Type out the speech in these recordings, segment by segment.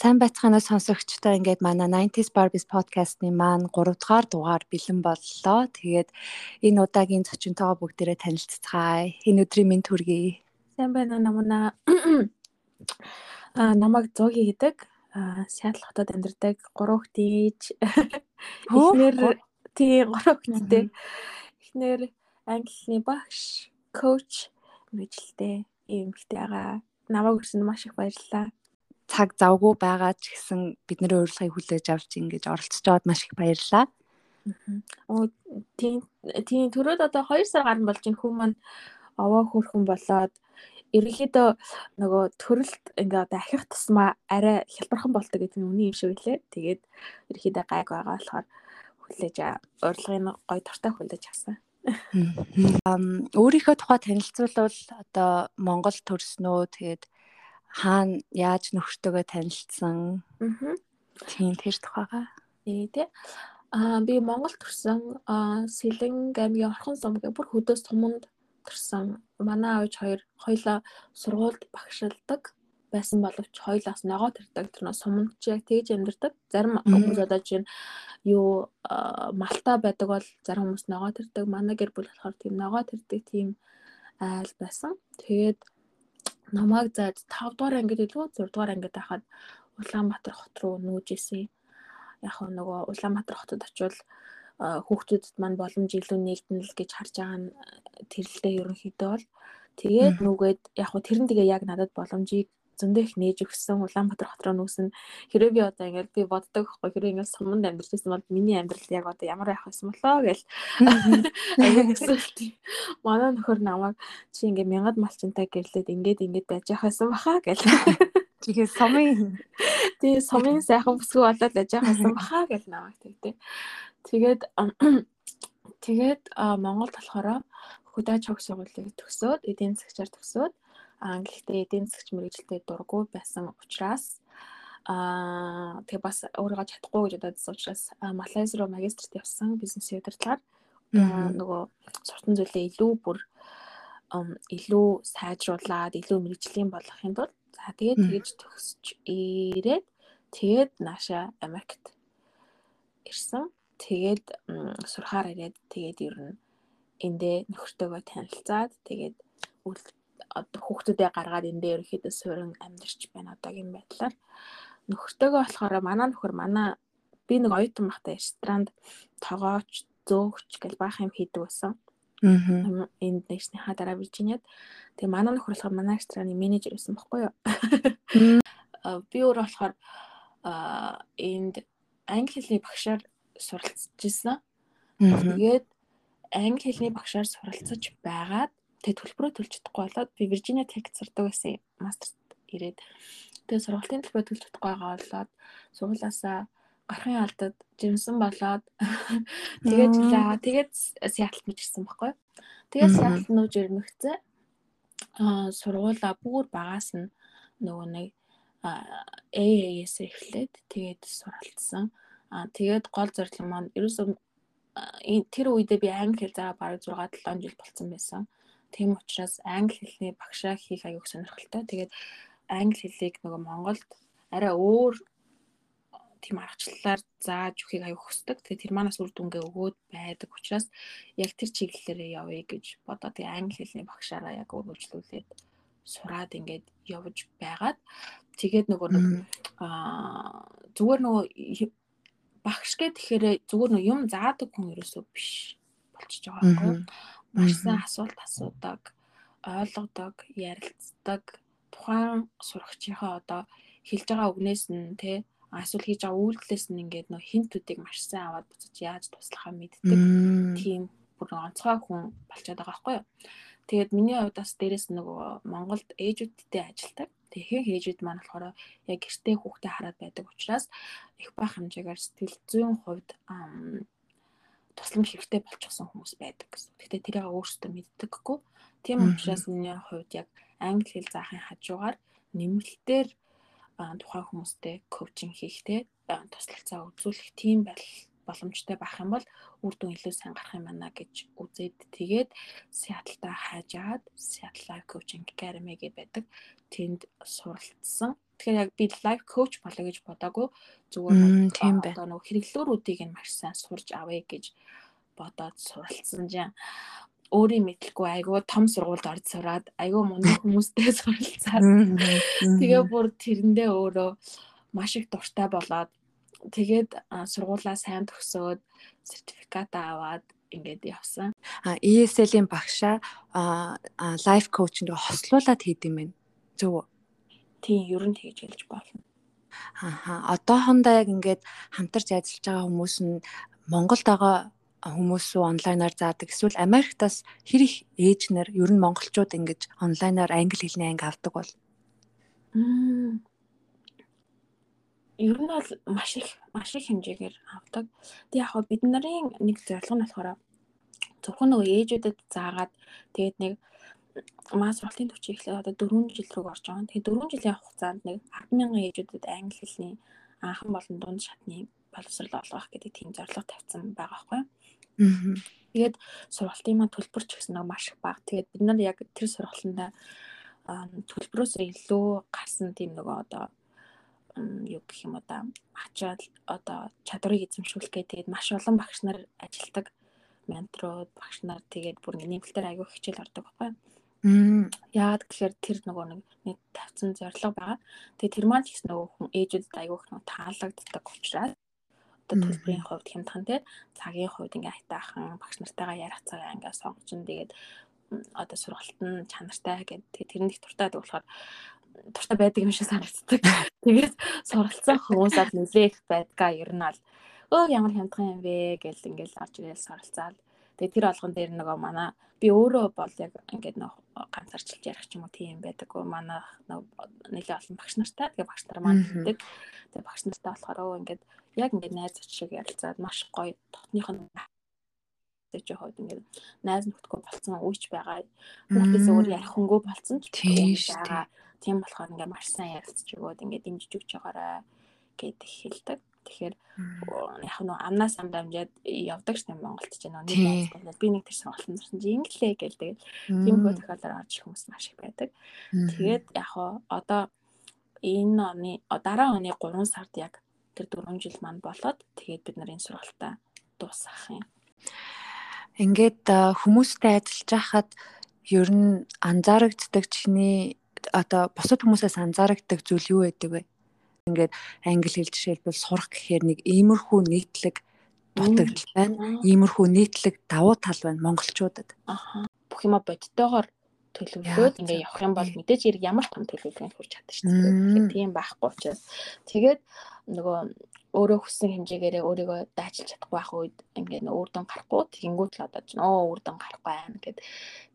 Сайн байцгаана сонсогчдоо ингээд манай 90s Barbies podcast-ны маань 3 дугаар дугаар бэлэн боллоо. Тэгээд энэ удаагийн зочинтойгоо бүгдээрээ танилццгаая. Энэ өдрийн минь төргий. Сайн байна уу намаа. Аа намайг Зоги гэдэг. Аа Сиэтл хотод амьдардаг 3 хүүхдийн ээж. Эхнэр тий 3 хүүхдтэй. Эхнэр англи хэлний багш, коуч мэрэгчлээ. Ийм ихтэй байгаа. Намайг өрсөн маш их баярлалаа цаг завгүй байгаа ч гэсэн бидний урилгыг хүлээж авч ингэж оролцож байгаад маш их баярлалаа. Оо тийм тийм төрөөд одоо 2 сар гарсан болж энэ хүмүүс маань овоо хөрхөн болоод ерөнхийдөө нөгөө төрөлт ингээ одоо ахих тусмаа арай хялбархан болдог гэдэг нь үний юм шиг үлээ. Тэгээд ерөнхийдөө гайг байгаа болохоор хүлээж урилгын гой дуртай хүлээж авсан. Ам өөрийнхөө тухай танилцуулбал одоо Монгол төрснөө тэгээд хаана яаж нөхөртөөгөө танилцсан. Аа. Тийм тэр тухайгаа. Ээ тий. Аа би Монгол төрсэн Сэлэн аймгийн Орхон сум гэх бүр хөдөө суманд төрсэн. Манай аавч хоёр хоёлаа сургуульд багшилдаг байсан боловч хоёлаас ногоо тарьдаг тэр нөө суманд ч яг тэгж амьдардаг. Зарим хүмүүс одоо чинь юу Малта байдаг бол зарим хүмүүс ногоо тарьдаг. Манай гэр бүл болохоор тийм ногоо тарьдаг тийм айл байсан. Тэгээд намайг заад 5 дугаар ангид илүү 6 дугаар ангид байхад Улаанбаатар хот руу нүүж исэн. Яг нөгөө Улаанбаатар хотод очивол хүүхдүүдэд маань боломж илүү нэгдэнэ л гэж харж байгаа нь тэрэлдээ ерөнхийдөө бол тэгээд нүгээд яг хөө тэрэн тэгээ яг надад боломжийг зөндөө их нээж өгсөн Улаанбаатар хот руу нүүсэн. Хэрэв би одоо ингээл би боддог байхгүй хэрэв ингээл суманд амьдарч байсан бол миний амьдрал яг одоо ямар байх байсан болоо гэл. Манай нөхөр намайг чи ингээ мянгад малчинтай гэрлээд ингээд ингээд байж яхасан баха гэл. Тэгээ сумын тэгээ сумын сайхан бүсгүй болоод байж яхасан баха гэл намайг тэгтээ. Тэгээд тэгээд Монголд болохоор хөдөөж хог сургуулийг төгсөөд эдийн засгчаар төгсөөд Аа гэхдээ эдийн засгч мэрэгчлээ дурггүй байсан учраас аа тэгээ бас өөрийгөө чадахгүй гэж бодсон учраас Малайз руу магистрт явсан бизнесийн удирдлагаар нөгөө суртан зүйлээ илүү бүр илүү сайжруулад илүү мэрэгжлийн болгохын тулд за тэгээд тэгж төгсч ирээд тэгээд нааша Америкт ирсэн. Тэгээд сурахаар ирээд тэгээд ер нь эндээ нөхөртөөгөө танилцаад тэгээд хүүхдүүдээ гаргаад энэ дээр ерөөхдөө суурин амьдарч байна одоогийн байдлаар нөхөртөөгөө болохоор манай нөхөр манай би нэг оюутан багтаа ресторанд тогооч зөөгч гэл баах юм хийдэг байсан. Аа. Энд нэгснийхаа дараа Виржиниад. Тэгээ манай нөхөр болохоор манай рестораны менежер байсан байхгүй юу? Би өөрөө болохоор аа энд англи хэлний багшаар суралцж ирсэн. Тэгээд англи хэлний багшаар суралцж байгаад тэгээ төлбөрөө төлж чадахгүй болоод би Виржиниа Тек сурдаг байсан мастерт ирээд тэгээ сургалтын төлбөрөө төлж чадахгүй байгаа болоод сургуулаасаа гарахын алдад жимсэн болоод тэгээд жилээ тэгээд Сиэтлд мичсэн байхгүй. Тэгээд Сиэтлд нүүж ирмэгцээ аа сургуулаа бүр багаас нь нөгөө нэг AAS эхлээд тэгээд суралцсан. Аа тэгээд гол зорилго маань ерөөсөө тэр үедээ би англи хэл заа бараг 6 7 жил болцсон байсан. Тийм учраас англи хэлний багшаа хийх аяг сонирхолтой. Тэгээд англи хэлийг нөгөө Монголд арай өөр тийм аргачлалаар зааж өгөхийг аяг хүсдэг. Тэгээд тэр манаас үр дүнгээ өгөөд байдаг учраас яг тэр чиглэлээрээ явъя гэж бодоод тэгээд англи хэлний багшаараа яг өргөжлүүлээд сураад ингээд явж байгаад тэгээд нөгөө аа зүгээр нөгөө багш гэх тэгэхээр зүгээр нөгөө юм заадаг хүн ерөөсөө биш болчихж байгаа байхгүй маш сайн асуулт асуудаг, ойлгодог, ярилцдаг, тухайн сурагчийнхаа одоо хэлж байгаа үгнээс нь те асуул хийж байгаа үйлдэлээс нь ингээд нөө хинтүүдийг маш сайн аваад буцаж яаж туслахаа мэддэг тийм бүр онцгой хүн болчиход байгаа байхгүй юу. Тэгээд миний хувьд бас дээрэс нөгөө Монголд ээжүүдтэй ажилдаг. Тэгэхээр ээжүүд маань болохоор яг гэртээ хүүхдээ хараад байдаг учраас их бах хэмжээгээр сэтгэл зүйн хувьд тусламж хэрэгтэй болчихсон хүмүүс байдаг гэсэн. Гэхдээ тэрийг өөрсдөө мэддэггүй. Тийм учраас миний хувьд яг англи хэл заахын хажуугаар нэмэлтээр тухайн хүмүүстэй коучинг хийхтэй туслалцаа үзүүлэх тийм байл боломжтой байх юм бол үр дүн илүү сайн гарах юм байна гэж үзээд тэгээд Seattle-та хаажгаад Seattle Life Coaching Academy гэдэг байдаг. Тэнд суралцсан. Тэгэхээр яг би лайф коуч болоё гэж бодоагүй. Зүгээр одоо нөгөө хэрэглүүрүүдийг нь маш сайн сурж авъя гэж бодоод суралцсан жаа өөрийн мэдлгүй айгүй том сургуульд орж сураад айгүй мундаг хүмүүстэй суралцаад тэгээ бүр тэрэндээ өөрөө маш их дуртай болоод тэгээд сургуулаа сайн төгсөөд сертификат аваад ингээд явсан. А ESL-ийн багшаа лайф коуч нэг хослуулаад хийд юм байна. Зөв үү? Тийм, ер нь тэгж хэлж болно. Ааха. Одоохондоо яг ингээд хамтарч ажиллаж байгаа хүмүүс нь Монголд байгаа хүмүүс үү онлайнаар заадаг эсвэл Америктаас хэр их ээж нар ер нь монголчууд ингэж онлайнаар англи хэлний анги авдаг бол ер нь бол маш их маш их хэмжээгээр авдаг. Тэг яг бид нарын нэг зорилго нь болохоор зөвхөн нөгөө ээжүүдэд заагаад тэгээд нэг маа сургалтын төвчийг эхлээд одоо 4 жил рүү орж байгаа. Тэгээд 4 жилийн хугацаанд нэг 100000 ээжүүдэд англи хэлний анхан болон дунд шатны боловсрол олгох гэдэг тийм зорилго тавьсан байгаа байхгүй. Тэгээд сургалтын маань төлбөр ч гэсэн нэг маш их бага. Тэгээд бид нар яг тэр сургалтанда төлбөрөөс илүү гарсан тийм нөгөө одоо юу гэх юм одоо ачаал одоо чадварыг эзэмшүүлэх гэдэг тэгээд маш олон багш нар ажилдаг менторууд багш нар тэгээд бүр нэмэлтээр аягүй хичээл ордог байхгүй. Яагаад гэхээр тэр нөгөө нэг тавьсан зорилго байгаа. Тэгээд тэр маань ч гэсэн нөгөө ээжүүдэд аягүй их нөгөө таалагддаг учраас одоо төлбөрийн хувьд хямдхан те цагийн хувьд ингээ хайтаахан багш нартайгаа ярих цагаа ингээ сонгочин тэгээд одоо сургалт нь чанартай гэдэг тэрний их дуртай байдаг болохоор дуртай байдаг юм шиг санагддаг. Тэгээд суралцсан хүмүүсад нэлээ их байдгаа ер нь аль өө ямар хямдхан юм бэ гэл ингээл орж ирэл суралцаал. Тэгээд тэр олгон дээр нөгөө манай би өөрөө бол яг ингээд нэг ганцаарчилж ярих ч юм уу тийм байдаг. Манай нэлээ олон багш нартай тэгээ багш нар маань хэлдэг. Тэгээ багш нартай болохоор өө ингээд яг ингээд найз шиг ярилцаад маш гоё дотных нь гэж хойд ингээд найз нөхдгөө болцсон үйч байгаа. Хүүхдээс өөр ярих хөнгөө болцсон ч байгаа. Тийм болохоор ингээд маш сайн ярилцж өгөөд ингээд дэмжиж өгч байгаарай гэдэг хэлдэг. Тэгэхээр яг нөө амнаас амд амжаад явдаг ш юм Монголд ч нөө нэг байцтай би нэг тэр сонголтын дурсан чи инглээ гээл тэгээд тийм хөө тохиолдол орж хүмүүс маш их байдаг. Тэгээд яг одоо энэ оны дараа оны 3 сард яг тэр 4 жил маань болоод тэгээд бид нарын сургалтаа дуусгах юм. Ингээд хүмүүстэй ажиллаж байхад ер нь анзаарэгддэг чиний одоо бусад хүмүүсээс анзаарэгддэг зүйл юу байдаг вэ? Ингээд англи хэл жишээлбэл сурах гэхээр нэг иймэрхүү нийтлэг дутагдал байна. Иймэрхүү нийтлэг давуу тал байна монголчуудад. Бүх юма бодтойгоор төлөвлөөд ингээ явах юм бол мэдээж хэрэг ямар том төлөвлөгөөнд хүрч чадна шүү дээ. Тэгэхээр тийм байхгүй учраас тэгээд нөгөө өөрөө хүссэн хэмжээгээрээ өөрийгөө даачилж чадахгүй байх үед ингээд нөө үр дүн гарахгүй тэгэнгүүт л одоо ч нөө үр дүн гарахгүй байна гэд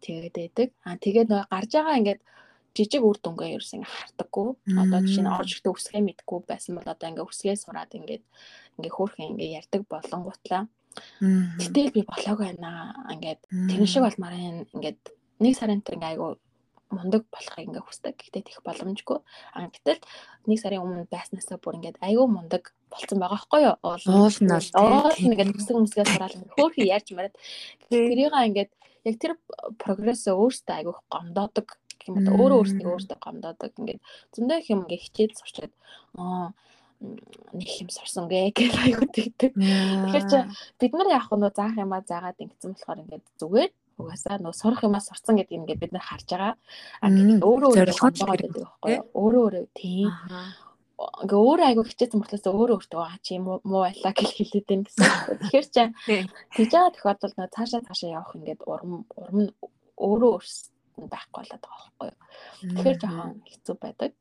тэгээд байдаг. Аа тэгээд нөө гарч байгаа ингээд жижиг үр дүнгээ ерөөс ингээ хардаггүй. Одоо жишээ нь орж ихдээ үсгээ мэдгүй байсан бол одоо ингээ үсгээ сураад ингээд ингээ хөөрхөн ингээ ярддаг болонгуутлаа. Гэтэл би болоогүй байна. Ингээд тэрэн шиг болмаар ингээд нэг сарын тэр ингээ айгу мундаг болохыг ингээ хүсдэг. Гэхдээ тех боломжгүй. А гэтэл нэг сарын өмнө байснаасаа бүр ингээд айгүй мундаг болцсон байгаа байхгүй юу? Уулна л тийм ингээд хүсэг хүмүүсгээ сураал хөөхи ярьж мараад тэрийгээ ингээд яг тэр прогрессоо өөртөө айгүй гомдоодог гэх юм уу өөрөө өөртөө өөртөө гомдоодог ингээд зөндөө их юм ингээ хичээд сурчаад аа нэг юм сурсан гэ гэж айгуу тэгдэг. Тэгэхээр чи бид нар яг нөө заах юмаа заагаад ингэсэн болохоор ингээд зүгээр угаасаа нөө сурах юмаа сурцсан гэдгийг ингээд бид нар харж байгаа. А гэтэл өөрөө өөрөө байдаг байхгүй юу? Өөрөө өөрөө тийм. Ингээ өөрөө айгу хичээсэн мөртлөөс өөрөө өөртөө аа чи муу байлаа гэж хэлээд байна гэсэн. Тэгэхээр чи тийж байгаа тохиолдолд нөө цаашаа цаашаа явах ингээд урам урам өөрөө өөрсдөө байхгүй болоод байгаа байхгүй юу? Тэгэхээр жоохон хэцүү байдаг.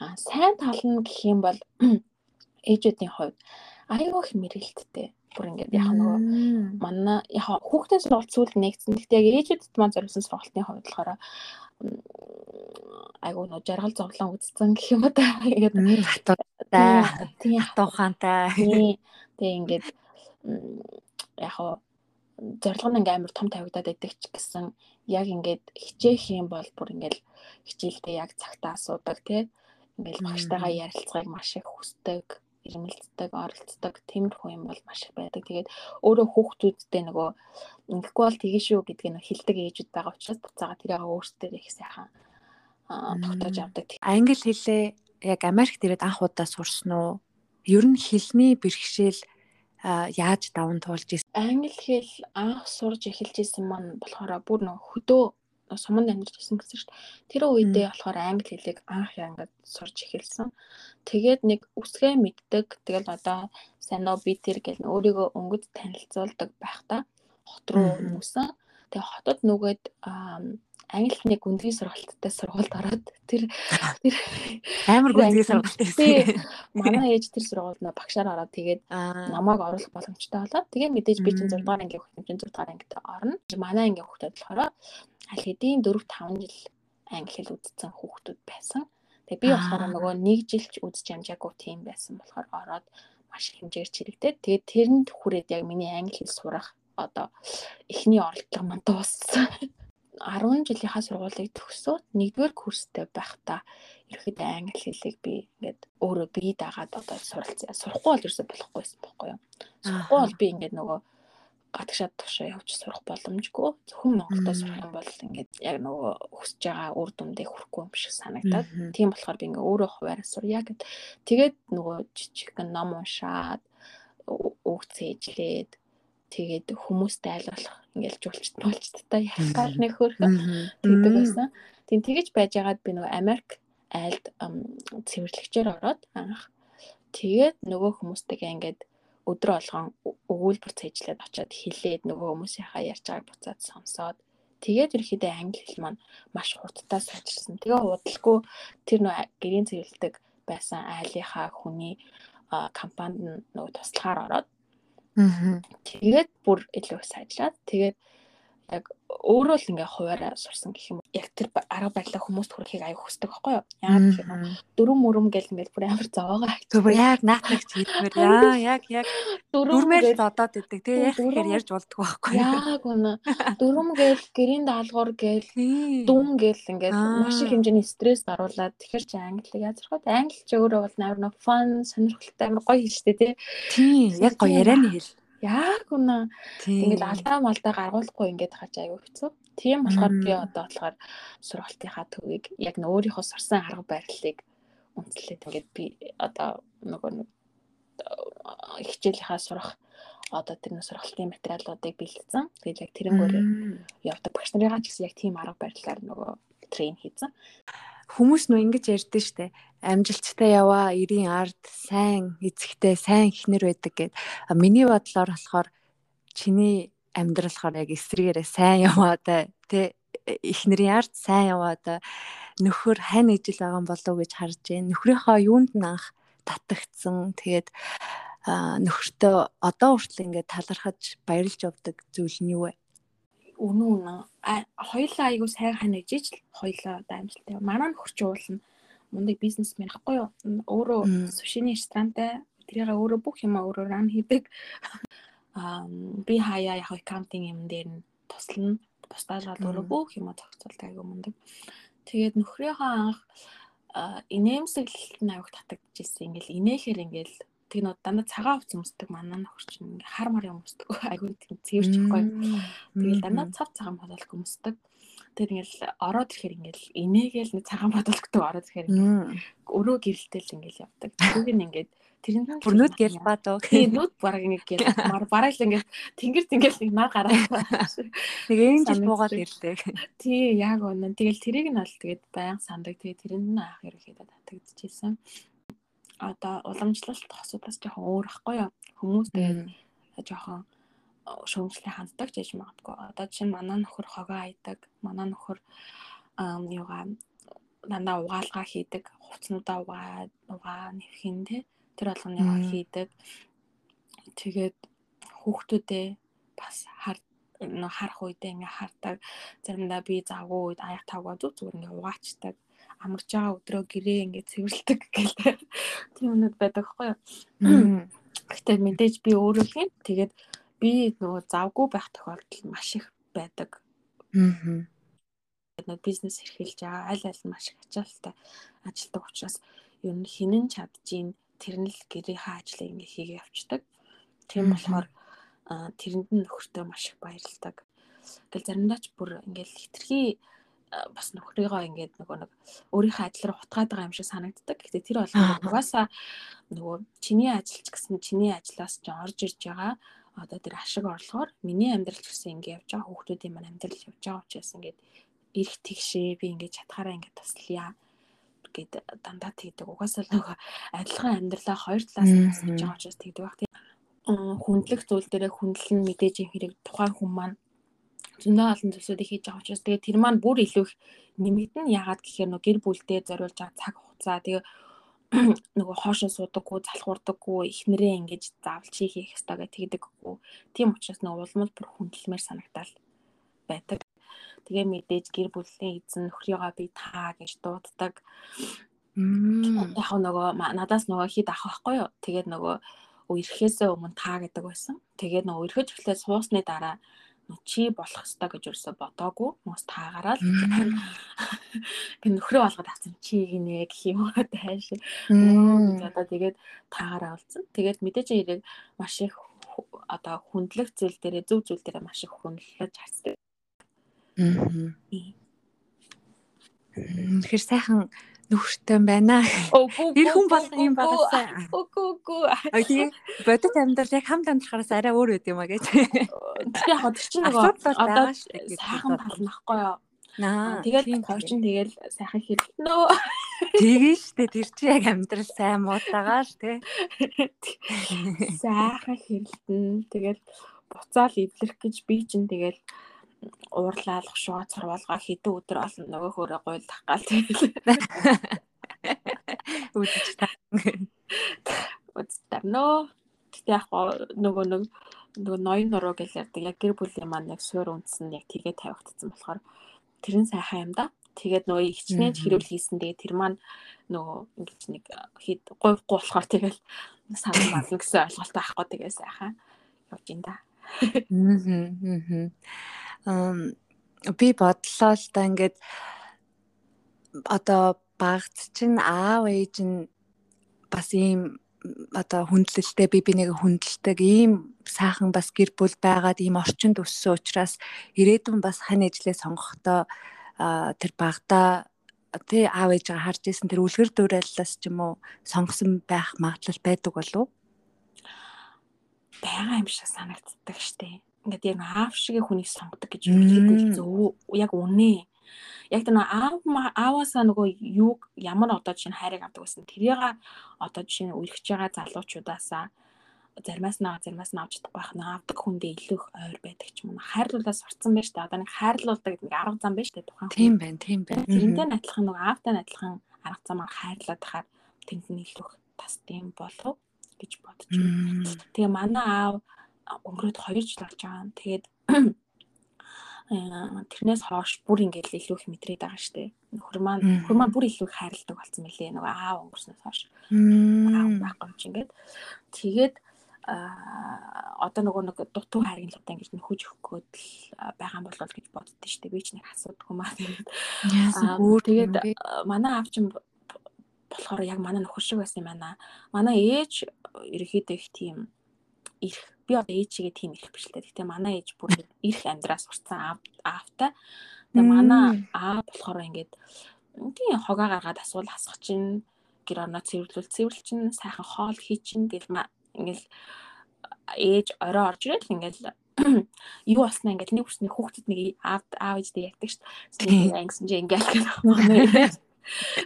А сайн тал нь гэх юм бол ээжүүдийн хувьд айгүй их мэрэлттэй бүр ингээд яг нөгөө манай яг хүүхдээс бол зүйл нэгдсэн. Гэхдээ яг ээжүүдэд маань зориулсан сургалтын хувьд болохоор айгуу нөө жаргал зовлон үзсэн гэх юм да. Ингээд хатуутай, тийм хатуухантай. Тэг ингээд яг зорилго нь ингээм амар том тавигдаад байдаг ч гэсэн яг ингээд хичээх юм бол бүр ингээд хичээлдээ яг цагтаа асуудаг тий. Ингээд багштайгаа ярилцахыг маш их хүсдэг ирмэлцдэг, оролцдог тиймэрхүү юм бол маш их байдаг. Тэгээд өөрөө хүүхдүүдтэй нөгөө ингэхгүй бол тгий шүү гэдгийг нь хэлдэг ээжүүд байгаа учраас буцаага тэрийг өөрсдөө их сайхан тогтоож авдаг. Англи хэлээ яг Америкт ирээд анх удаа сурсан уу? Ер нь хэлний бэрхшээл яаж даван туулж ирсэн? Англи хэл анх сурж эхэлж исэн маань болохоор бүр нөх хөдөө суманд амьдарч ирсэн гэсэн шүү дээ. Тэр үедээ болохоор англи хэлийг анх яагаад сурж эхэлсэн. Тэгээд нэг үсгээ мэддэг. Тэгэл одоо сайн нөө би тэр гэл өөрийгөө өнгөд танилцуулдаг байхдаа хот руу нүүсэн. Тэгээ хотод нүгэд англи хэлний гүнзгий сургалттай сургуульд ороод тэр тэр амар гүнзгий сургалттай. Манай ээж тэр сургуульд нөө багшаар ороод тэгээд намайг оруулах боломжтой болоод тэгээд мэдээж би чинь 6 дугаар ангийн хүүхдийн 6 дугаар ангид орно. Манай ангийн хүүхдүүд болохоор аль хэдийн 4 5 жил англи хэл үзсэн хүүхдүүд байсан. Тэгээ би болохоор нөгөө нэг жилч үзэж амжаагүй тийм байсан болохоор ороод маш хэмжээр чирэгдээд тэгээд тэрэнд хүрээд яг миний англи хэл сурах одоо эхний оролдлого мань дууссан. 10 жилийнхаа сургуулийг төгсөөд нэгдүгээр курстэй байхдаа ерөөхдөө англи хэлийг би ингээд өөрөө бие дагаад одоо суралцсан. Сурахгүй бол ерөөсөй болохгүйсэн байхгүй юу. Сурахгүй бол би ингээд нөгөө гадагшаад тушаа явж сурах боломжгүй. Зөвхөн Монголдо сурах юм бол ингээд яг нөгөө хүсэж байгаа үр дүндээ хүрэхгүй юм шиг санагдаад. Тийм болохоор би ингээд өөрөө хуваараа сурья гэд. Тэгээд нөгөө жижигхэн ном уншаад үг цээжлээд тэгээд хүмүүстэй айлгуулах ингээл жуулчт болчттай ярихаар нэг хөрхөн тэгдэг байсан. Тийм тэгэж байжгаад би нөгөө Америк айлд цэвэрлэгчээр ороод анх тэгээд нөгөө хүмүүстэйгээ ингээд өдрө болгон өгүүлбэр цэжлээд очиод хилээд нөгөө хүмүүсийнхаа ярьж байгааг буцаад сонсоод тэгээд ерөөхдөө англи хэл маань маш хурдтай сайжирсан. Тэгээ удалгүй тэр нөө гэрийн цэвэрлдэг байсан айлынхаа хүний компанид нөгөө туслахаар ороод тэгээд бүр илүү сайжраад тэгээд яг өөрөө л ингээ хуваараа сурсан гэх юм. Яг тэр арга барилаа хүмүүст хүрэхийг аяг хүсдэг байхгүй юу? Яагаад гэхээр дөрөв мөрөм гэл ингээл бүр амар зовоогоо хайчих. Яг наатагч хэлмээр яа яг яг дөрмээр л одоод идэг. Тэгээ яг тэгэхээр ярьж болдгоо байхгүй юу? Яг үнэ. Дөрөм гэл гэрийн даалгавар гэл дүн гэл ингээл маш их хэмжээний стресс даруулаад тэгэхээр чи англиг язрахад англи ч өөрөө бол амар фан сонирхолтой амар гоё хэлжтэй тий. Тийм яг гоё ярианы хэл. Яг үнэ. Ингээд алдаа малдаа гаргуулахгүй ингээд хаж аягүй хэцүү. Тийм болохоор би одоо болохоор сургалтынхаа төвийг яг н өөрийнхөө сурсан арга барилыг үнэлээд ингээд би одоо нөгөө нэг хичээлийнхаа сурах одоо тэр сургалтын материалуудыг бэлдсэн. Тэгээд яг тэрнгөөр явдаг багш нарыгаа ч гэсэн яг тийм арга барилаар нөгөө трейн хийсэн хүмүүс нөө ингэж ярьдэн штэ. Амжилттай яваа 90 ард сайн эзэгтэй сайн ихнэр байдаг гэд. Миний бодлоор болохоор чиний амьдрал болохоор яг эсрэгээрээ сайн яваа да тэ ихнэрийн ард сайн яваа да. Нөхөр хань ижил байгаа болов уу гэж харж байна. Нөхрийнхөө юунд нь анх татагдсан. Тэгээд нөхөртөө одоо хүртэл ингээд талархаж баярлж явдаг зүйл нь юу вэ үнэн үнэн хоёулаа айгу сайн ханаж иж л хоёулаа одоо амжилттай. Манай нөхөрч уулна мундаг бизнесмен ахгүй юу? Өөрөө сушины ресторантай тэрийг өөрөө бүх юм өөрөө ран хийдэг. Аа би хаяа яг аккаунтинг юм дээр нь туслана. Бусдаас бол өөрөө бүх юм зохицуулдаг айгу мундаг. Тэгээд нөхрийнхөө анх инээмсэглэлт нь аяг татагдчихсэн. Ингээл инээхээр ингээл тэг нөө дандаа цагаан хувц өмсдөг манай нөхөр чинь ингээ хар мар юм өмсдөг айгүй тийм цэвэрч ихгүй. Тэгэл дандаа цав цагаан бодолк өмсдөг. Тэр ингээл ороод ирэхээр ингээл инээгээл нэг цагаан бодолктой ороод ирэхээр өрөө гэрэлтэл ингээл явдаг. Түүг нь ингээд тэрэнд бүр нүд гэл баа дөө. Тийм нүд бараг ингээ гэл мар бараг л ингээ тэнгэр тэнгэл нэг нар гараад. Нэг энэ жил буугаад ирлээ. Тий яг үнэн. Тэгэл тэрийг нь бол тэгээд баян сандаг. Тэгээд тэрэнд нь анх ерөөхдөө татагдчихсэн одоо уламжлалт асуудлаас жоохон өөр ахгүй юу. Хүмүүс тэгээд жоохон шүүмжлэн ханддаг гэж магадгүй. Одоо чинь манай нөхөр хогоо айдаг, манай нөхөр юугаа дандаа угаалгаа хийдэг, хувцнуудаа угаа угаа нэвхэн тэ тэр болгоныгаа хийдэг. Тэгээд хүүхдүүдээ бас хар харах үедээ ингээ хардаг. Заримдаа би завгүй үед аяг тавгаа зүг зүгээр ингээ угаачдаг амарч байгаа өдрөө гэрээ ингээд цэвэрлдэг гэлээ. Тийм юмуд байдаг хгүй юу. Гэхдээ мэдээж би өөрөө л юм. Тэгээд би нөгөө завгүй байх тохиолдол маш их байдаг. Аа. Нөгөө бизнес эрхэлж байгаа аль аль нь маш их ачаалттай ажилтдаг учраас ер нь хинэн чадчихин тэр нь л гэрийнхээ ажлыг ингээ хийгээ явцдаг. Тийм болохоор тэрэнд нь нөхөртөө маш их баярлдаг. Ингээл заримдаа ч бүр ингээл хитрхи бас нөхрийгөө ингээд нөгөө нэг өөрийнхөө ажил руу хутгаад байгаа юм шиг санагддаг. Гэхдээ тэр болгоо угаасаа нөгөө чиний ажилч гэсэн чиний ажлаас ч орж ирж байгаа одоо тэр ашиг орлогоор миний амьдрал ч гэсэн ингэ явж байгаа хүүхдүүдийн маань амьдрал явж байгаа учраас ингээд ирэх тэгшээ би ингээд чатгаараа ингээд туслая гэд дандаа тэгдэг. Угаасаа нөгөө адилхан амьдралаа хоёр талаас нь хийж байгаа учраас тэгдэг баг тийм. Хүндлэх зүйл дээрээ хүндлэн мэдээж юм хэрэг тухайн хүн маань зөндөө олон зүйлсүүдийг хийж байгаа учраас тэгээ тэр маань бүр илүү их нэмэгдэн яагаад гэхээр нөгөө гэр бүлдээ зориулж байгаа цаг хугацаа тэгээ нөгөө хоошоо суудаггүй залхуурдаггүй ихнэрээ ингэж заавал чи хийх ёстой гэж тэгдэггүй. Тийм учраас нөгөө улмал бүр хүндэлмээр санагдал байдаг. Тэгээ мэдээж гэр бүлийн эзэн нөхрийгөө би таа гэж дууддаг. Яг нөгөө надаас нөгөө хид авах байхгүй юу. Тэгээд нөгөө ирэхээсээ өмнө таа гэдэг байсан. Тэгээд нөгөө ирэхэж эхлээд суусны дараа чи болох ёстой гэж юусоо бодоогүй хүмүүс таагараад. Гэн нөхрөө болгоод авсан. Чи гинэ гэх юм уу тайш одоо тэгээд таагаараа олцсон тэгээд мэдээж хэрэг маш их одоо хүндлэх зүйл дээрээ зөв зүйл дээрээ маш их хүндлэж харцдаг аа Тэгэхээр сайхан нөхөртэй байна. Тэр хүн бол юм багасаа. Үгүй үгүй. Тийм бодит амьдрал яг хамт амьдрахаас арай өөр байд юм а гэж. Тэр яг тэр чинь нөгөө одоо сайхан тал нахгүй юу? Наа. Тэгээд хойчин тэгэл сайхан хэлнэ. Тэгээ штэ тэр чи яг амьдрал сайн муутагаа ш тэ. Сайхан хэлтэн. Тэгэл буцаал эвлэрэх гэж би чинь тэгэл уурлаалах шоо царвалгаа хэдэн өдөр олон нөгөө хөөрэ гуйлдах гал тэгэл. Үдчих та үдтэрнөө тэгтээ яг нөгөө нэг нөгөө ноён нуруу гэж ярьдаг. Яг гэр бүлийн маань яг суур үндсэн яг тэргээ тавигдсан болохоор тэр нь сайхан юм да. Тэгээд нөгөө ихчнээ хэрүүл хийсэн. Тэгээд тэр маань нөгөө ингэж нэг хэд гуйхгүй болохоор тэгэл санал марлна гэсэн ойлголттой байхгүй. Тэгээ сайхан явж ин да. Аа би бодлоо л да ингээд одоо багц чинь аав ээж нь бас ийм одоо хүндлэлтэй би бинийг хүндэлдэг ийм сайхан бас гэр бүл байгаад ийм орчинд өссөн учраас ирээдүйн бас хань ижлээ сонгохдоо тэр багада тэ аав ээжээ харж исэн тэр үлгэр дуурайлаас ч юм уу сонгосон байх магадлал байдаг болов байгаа юм шиг санагддаг штеп ингээд яг аав шиг хүнийг сонгодог гэж хэлэхэд зөв яг үнэ. Яг тэр аав ааваасаа нөгөө юуг ямар одоо жишээ хайрыг авдаг гэсэн тэрийг одоо жишээ үргэж байгаа залуучуудаасаа заримаас нь заримаас нь авч чадахгүй байх нь авдаг хүндээ илүү их ойр байдаг ч юм уу. Хайрлуулаас сурцсан байж та одоо нэг хайрлуулдаг гэдэг нэг арга зам байж та тухайн. Тийм байна, тийм байна. Тэрнтэй адилхан нөгөө аавтай адилхан арга замаар хайрлаад хахаар тэнд нь илүү их тас тийм болов гэж байна. Тэгээ манай аав өнгөрөөд 2 жил болж байгаа. Тэгээд тэрнээс хойш бүр ингээд илүү их мэдрээд байгаа штэ. Нөхөр маань нөхөр маань бүр илүү их хайрладаг болсон мөлий. Нөгөө аав өнгөрснөөс хойш. Аав байхгүй ч ингээд. Тэгээд а одоо нөгөө нэг дутуу харгилгатай ингэж нөхөж өгөхөд л байгаа юм болол гэж боддөө штэ. Би ч нэг асуудаг юм аа. Тэгээд тэгээд манай чинь болохоор яг манай нөхөр шиг байсан юм байна. Манай ээж ерөөхдөө их тийм ирэх би одоо ээжигээ тийм ирэх биш л дээ. Гэтэ манай ээж бүр ирэх амьдраас сурцсан аавтай. Тэгээ манай аа болохоор ингээд тийм хогоо гаргаад асуул хасах чинь гэр орноо цэвэрлүүл цэвэрлэл чинь сайхан хоол хий чинь гэл ингээл ээж орой орж ирэл ингээл юу болснаа ингээл нэг хүсний хүүхдэд нэг аав аав ээжтэй ярьдаг шүү дээ. Ингэсэн чинь ингээл гэх юм.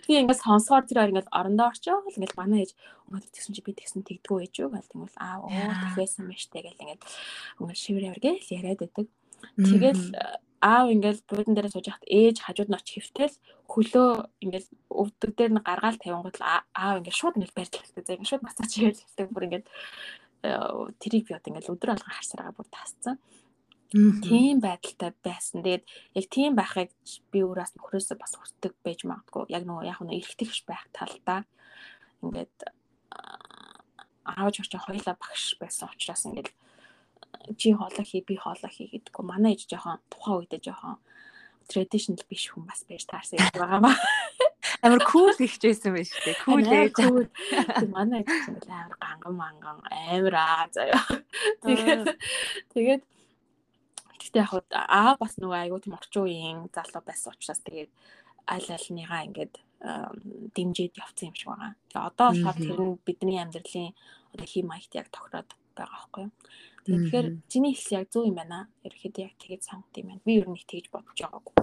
Би ингээд сонсоор тэр хоёр ингээд орондоо орчоо л ингээд манай ээж өнөөдөр тэгсэн чи би тэгсэн тэгдгүү ээж юу гэл тэгвэл аа оо тэгвэсэн мэт штэ гэл ингээд ингээд шивэр яваргээ л яриад байдаг. Тэгэл аав ингээд буудан дээр сууж хахад ээж хажууд нь очи хөвтөл хөлөө ингээд өвдөг дээр нь гаргаал тавингууд аав ингээд шууд ингээд барьж хэлдэг. За ингээд шууд масаж хийж хэлдэг. Бүр ингээд э, тэрийг би одоо ингээд өдөр алга харсараа бүр тасцсан. Тийм байдалтай байсан. Тэгээд яг тийм байхыг би өөрөөс нөхрөөсөө бас хүсдэг байж магадгүй. Яг нөгөө яг нөгөө эргэтгэж байх талдаа ингээд аавч орч хоёлаа багш байсан учраас ингээд чи хоолой хий би хоолой хий гэдэггүй. Манай ээж жоохон тухайн үедээ жоохон traditional биш хүн бас байж таарсан юм байгаа маа. Амар кул ихжсэн байж тээ. Кул ээж. Манай ээж амар ганган манган амар аа заяа. Тэгээд тэгээд Гэтэ яг аа бас нөгөө айгүй тийм орчин үеийн залуу байсан учраас тэгээд аль альныгаа ингээд дэмжиж явцсан юм шиг байгаа. Тэгээ одоо болохоор тэр нь бидний амьдралын одоо хим маягт яг тохироод байгаа байхгүй юу. Тэгэхээр чиний хэлс яг зөв юм байна. Ерхэд яг тэгээд сонгот юм байна. Би ер нь тэгж бодож байгаагүй.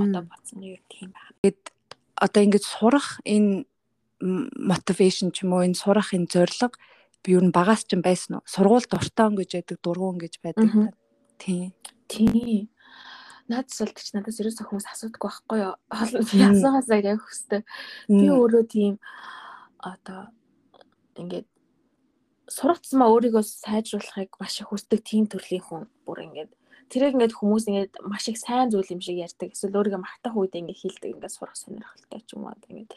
Одоо бодсон нь ер нь тийм байна. Тэгэд одоо ингэж сурах энэ мотивашн ч юм уу энэ сурах энэ зорилго би ер нь багаас ч байсан уу? Сургууль дуртай өнгөж яадаг, дургуун гэж байдаг. Тийм. Тийм. Наадс бол гэж надаас ерөөсөө хүмүүс асуудаггүй байхгүй юу? Ясаагаасаа яг хөстэй. Би өөрөө тийм одоо ингээд сурагцсмаа өөрийгөө сайжруулахыг маш их хүсдэг тийм төрлийн хүн бүр ингээд тэрийг ингээд хүмүүс ингээд маш их сайн зүйл юм шиг ярьдаг. Эсвэл өөрийгөө магтах үед ингээд хийлдэг ингээд сурах сонирхолтой ч юм уу ингээд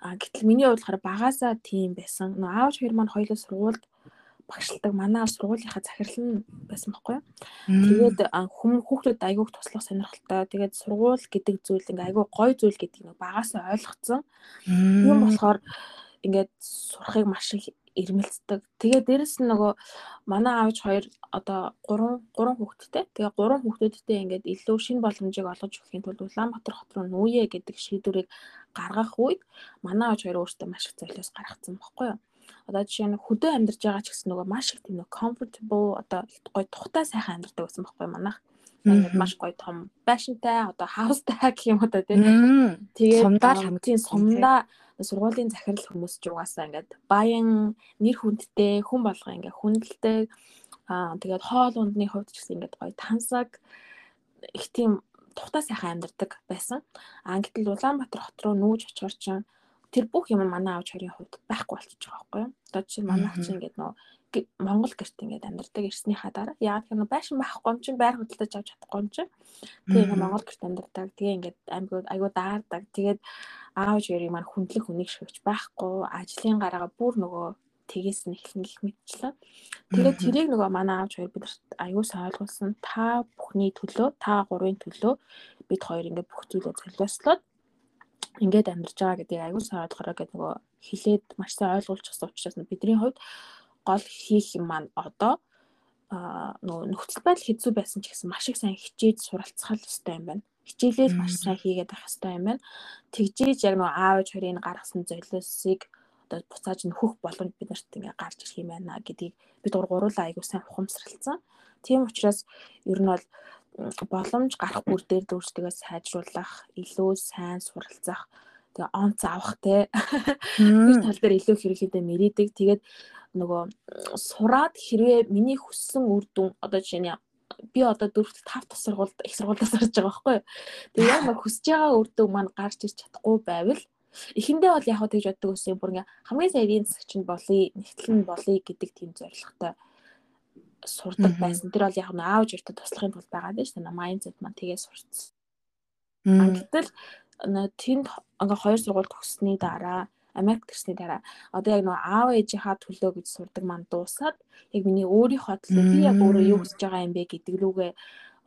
А гэтэл миний хувьд болохоор багасаа тийм байсан. Нөө аавч хоёр маань хоёулаа сургуульд багшилдаг. Манай сургуулийнхаа захирал нь байсан байхгүй юу. Тэгээд хүм хүүхдүүд айгуух туслах сонирхолтой. Тэгээд сургууль гэдэг зүйл ингээ айгуу гой зүйл гэдгийг нэг багасаа ойлгоцсон. Тийм болохоор ингээд сурахыг маш их ирмэлцдэг. Тэгээ дээрэс нь нөгөө манай аавч хоёр одоо 3 3 хүүхэдтэй. Тэгээ 3 хүүхэдтэй ингээд илүү шин боломжийг олгож өгөхийн тулд Улаанбаатар хот руу нүүе гэдэг шийдвэрийг гаргах үед манай аавч хоёр өөртөө маш их золиос гаргацсан байхгүй юу? Одоо жишээ нь хөдөө амьдарч байгаа ч гэсэн нөгөө маш их тийм нөгөө comfortable одоо гоё тухтай сайхан амьдардаг байсан байхгүй манайх. Маш гоё том байшинтай одоо хаустай гэх юм одоо тийм. Тэгээд сумдаа хамгийн сумдаа сургуулийн захирал хүмүүс ч угаасаа ингээд баян нэр хүндтэй хүн болго ингээд хүндэлтэй аа тэгээд хоол ундны хувьд ч гэсэн ингээд гоё тансаг их тийм тухтай сайхан амьдардаг байсан. Аа гэтэл Улаанбаатар хот руу нүүж очихоор чинь тэр бүх юм манай аавч хоёрын хувьд байхгүй болчихж байгаа байхгүй юу. Одоо жишээ нь манай чинь ингээд нөө Монгол гэрт ингээд амьдардаг ирснийхаа дараа яг тэр байшин байхгүй юм чинь байр худалдаж авч чадахгүй юм чинь. Тэгээ ингээд Монгол гэрт амьдардаг. Тэгээ ингээд аймагуд айгуу даардаг. Тэгээд аавч хоёрыг маань хүндлэх хүнийг шигч байхгүй. Ажлын гараага бүр нөгөө тгээс нь эхлэн гих мэтчлээ. Тэгээд тэрийг нөгөө манай аавч хоёр бидэрт аюулсаа ойлгуулсан. Та бүхний төлөө, та гурвын төлөө бид хоёр ингээд бүх зүйлээ золиослоод ингээд амьдарч байгаа гэдгийг аюулсаа ойлгохороо гэдэг нөгөө хилээд маш сайн ойлгуулж авсан учраас бидний хувьд гол хийх юм маань одоо а нөгөө нөхцөл байдал хэцүү байсан ч гэсэн маш их сайн хичээж суралцах хэрэгтэй юм байна. Хичээлээ маш сайн хийгээд авах хэрэгтэй юм байна. Тэгжээж яг нөгөө аав ээж хоёрын гаргасан золиосыг одоо буцааж нөхөх боломж бид нарт ингээ гарч ирэх юм байна гэдгийг бид гурлаа айгуу сайн ухамсарлцсан. Тийм учраас ер нь бол боломж гарах бүр дээр дүүрчтэйгээ сайжруулах, илүү сайн суралцах, тэгээ онц авах те. Тэр тал дээр илүү хэрэглэдэ мэрийдэг. Тэгээд нөгөө сураад хэрвээ миний хүссэн үр дүн одоо жишээ нь би одоо дөрөвт тав тас сургуульд их сургуульдаа сурж байгаа байхгүй юу. Тэгээ яг нэг хүсэж байгаа үр дүн маань гарч ирч чадахгүй байвал эхэндээ бол яг тэгж боддог гэсэн бүр ингээ хамгийн сайн эдийн засагч нь болъё, нэгтгэл нь болъё гэдэг тийм зорилготой сурдаг байсан. Тэр бол яг нь аавж өртө туслахын тулд байгаа дээ шүү дээ. Майндсет маань тгээс сурцсан. Гэтэл тэнд ингээ хоёр сургууль төгссөний дараа Америк төрсний дараа одоо яг нөгөө аав ээжийнхаа төлөө гэж сурдаг маань дуусаад яг миний өөрийнхөө төлөө би яг өөрөө юу хийж байгаа юм бэ гэдэг лүүгээ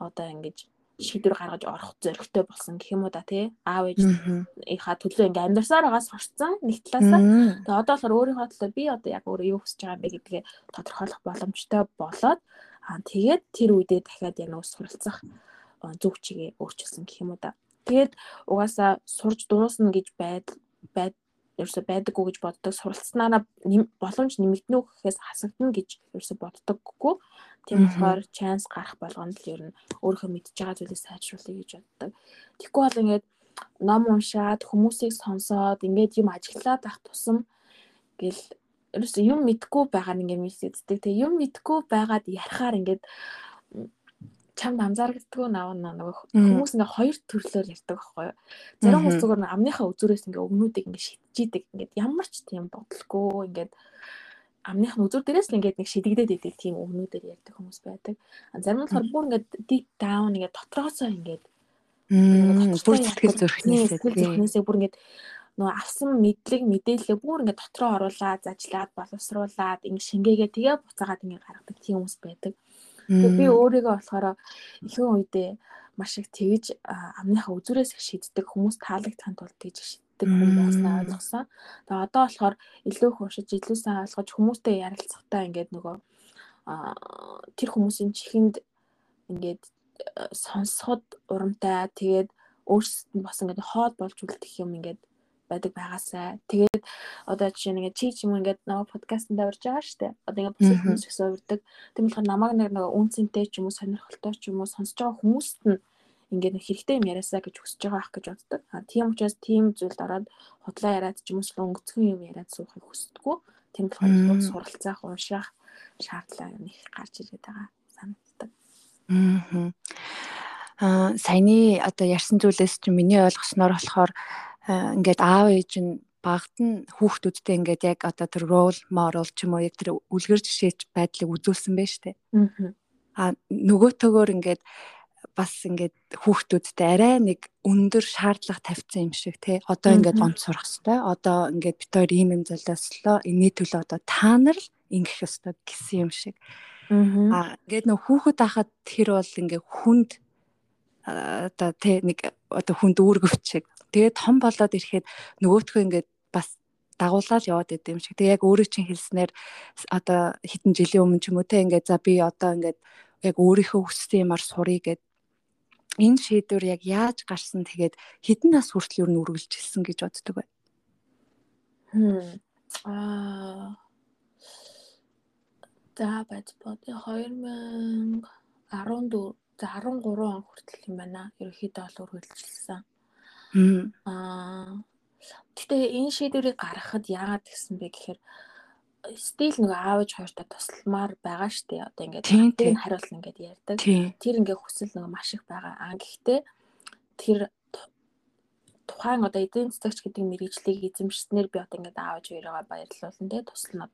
одоо ингэж шийдвэр гаргаж орох зоригтой болсон гэх юм уу да тий? Аав ээжийнхаа төлөө ингээм амьдарсаар байгаа сурцсан нэг талаасаа. Тэгээ одоо болохоор өөрийнхөө төлөө би одоо яг өөрөө юу хийж байгаа юм бэ гэдгээ тодорхойлох боломжтой болоод аа тэгээд тэр үедээ дахиад яг нэг суралцах зөв чигээ өөрчилсөн гэх юм уу да. Тэгээд угаасаа сурж дуусна гэж байд байд ерөөсө байдаггүй гэж боддог. Суралцсанаараа боломж нэмэгдэнэ үү гэхээс хасагдана гэж ерөөсө боддоггүй. Тийм болохоор chance гарах болгонд л ер нь өөрийнхөө мэдж байгаа зүйлээ сайжруулъя гэж боддог. Тэгэхгүй бол ингээд ном уншаад хүмүүсийг сонсоод ингээд юм ажиглаад ах тусам гэл ерөөсө юм мэдгүй байгаа нь ингээд мэддэг. Тэгээ юм мэдгүй байгаад ярихаар ингээд чамд анзаардаг наав нөгөө хүмүүс ингээ хоёр төрлөөр ярьдаг байхгүй юу. Зарим хүмүүс зүгээр амныхаа үзүүрээс ингээ өгнүүдийг ингээ шидчихийдэг. Ингээд ямар ч тийм бодлого ингээд амныхын үзүүр дээрээс л ингээд нэг шидэгдээд идэг тийм өгнүүдээр ярьдаг хүмүүс байдаг. Зарим нь болохоор бүр ингээд deep down ингээд дотроосоо ингээд бүр сэтгэл зүрхнээсээ сэтгэл зүрхнээсээ бүр ингээд нөгөө авсан мэдлэг мэдээлэлээ бүр ингээд дотроо оруулаад зажлаад боловсруулад ингээд шингээгээ тэгээ буцаагаад ингээд гаргадаг тийм хүмүүс байдаг. Тэгээ би өөрийгөө болохоор ихэнх үедээ маш их тэгж амныхаа үзүүрээс их шийддэг хүмүүс таалагдсан тул тэгж шийддэг хүн байснаа ойлгосон. Тэгээ одоо болохоор илүү их уншиж, илүү сайн ойлгож хүмүүстэй ярилцахтаа ингээд нөгөө тэр хүмүүсийн чихэнд ингээд э, сонсоход урамтай тэгээд өөрсдөд нь бас ингээд хоол болж үлдэх юм ингээд байдаг байгаасай. Тэгээд одоо жишээ ингээд чи ч юм ингээд нөгөө подкастт орж байгаа штэ. Одоо ингээд бусад хүмүүс их суурдаг. Тийм болохоор намайг нэг нөгөө үнцэнтэй ч юм уу сонирхолтой ч юм уу сонсож байгаа хүмүүст нь ингээд хэрэгтэй юм яриасаа гэж хүсэж байгаа ах гэж боддог. А тийм учраас тийм зүйлд ороод худлаа яриад ч юм уу өнгөцгөн юм яриад суухыг хүсдэггүй. Тийм болохоор суралцах, унших шаардлага нэг гарч ирээд байгаа санагддаг. Аа. Аа саяны одоо ярьсан зүйлээс чинь миний ойлгосноор болохоор ингээд аав ээж нь багт нь хүүхдүүдтэй ингээд яг одоо тэр role model ч юм уу яг тэр үлгэр жишээч байдлыг үзүүлсэн байж тээ. Аа нөгөө төгөөр ингээд бас ингээд хүүхдүүдтэй арай нэг өндөр шаардлага тавьсан юм шиг тий. Одоо ингээд онц сурах хэвээр. Одоо ингээд бид хоёр ийм юм золиослоо. Энэний төлөө одоо та нар л ингэх ёстой гэсэн юм шиг. Аа ингээд нөх хүүхэд ахад тэр бол ингээд хүнд одоо тий нэг одоо хүнд үүргэвч шиг Тэгээд том болоод ирэхэд нөгөөтгөө ингээд бас дагуулаад яваад идэв юм шиг. Тэгээ яг өөрөө чинь хэлснээр одоо хэдэн жилийн өмнө ч юм уу те ингээд за би одоо ингээд яг өөрийнхөө хүссэн юмар сурыг гэд энэ шийдвэр яг яаж гарсан тэгээд хэдэн нас хүртэл юу н үргэлжилсэн гэж боддөг бай. Аа. За бац бод 2014 за 13 он хүртэл юм байна. Ерөнхийдөө бол үргэлжилсэн. Аа. Гэтэ энэ шийдвэрийг гаргахад яагаад гэсэн бэ гэхээр стил нөгөө аавч хоёртой тусламар байгаа штэ одоо ингээд тэр хариулт ингээд ярьдаг. Тэр ингээд хүсэл нөгөө маш их байгаа. Аа гэхдээ тэр тухайн одоо эдийн засагч гэдэг мэрэгжлийг эзэмшснээр би одоо ингээд аавч хоёроо баярлуулна те туслана.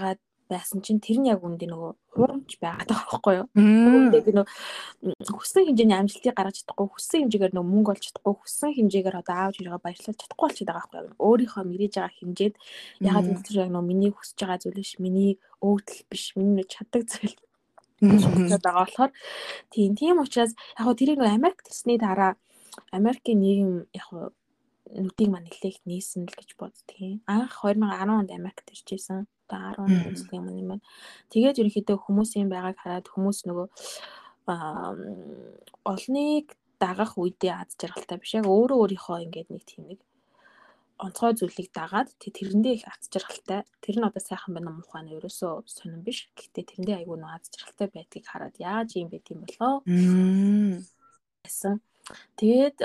Аа байсан чинь тэр нь яг үндэ нөгөө хурамч байгаад байгаа байхгүй юу. Би нөгөө хүссэн хэмжээний амжилтыг гаргаж чадахгүй, хүссэн хэмжээгээр нөгөө мөнгө олж чадахгүй, хүссэн хэмжээгээр одоо аавч хэрэгэ баярлуулж чадахгүй болчиход байгаа байхгүй юу. Өөрийнхөө мэрэж байгаа хэмжээд ягаад гэвэл яг нөгөө миний хүсэж байгаа зүйл биш, миний өвдөл биш, миний чаддаг зүйл болчиход байгаа болохоор тийм тийм учраас яг тэрийг нөгөө Америк төрсний дараа Америкийн нийгэм яг нүдийг маань нэлээх нээсэн л гэж боддгийн. Анх 2010 онд Америкт иржсэн одоо 10 он үзлэг юм байна. Тэгээд ерөнхийдөө хүмүүсийн байгааг хараад хүмүүс нөгөө олныг дагах үедээ аз жаргалтай биш. Яг өөрөө өөрийнхөө ингээд нэг тийм нэг онцгой зүйлийг дагаад тэрэндээ их аз жаргалтай. Тэр нь одоо сайхан байна муухай нь ерөөсөө сонирн биш. Гэхдээ тэрэндээ айгүй нөө аз жаргалтай байдгийг хараад яаж юм бэ тийм болоо гэсэн Тэгээд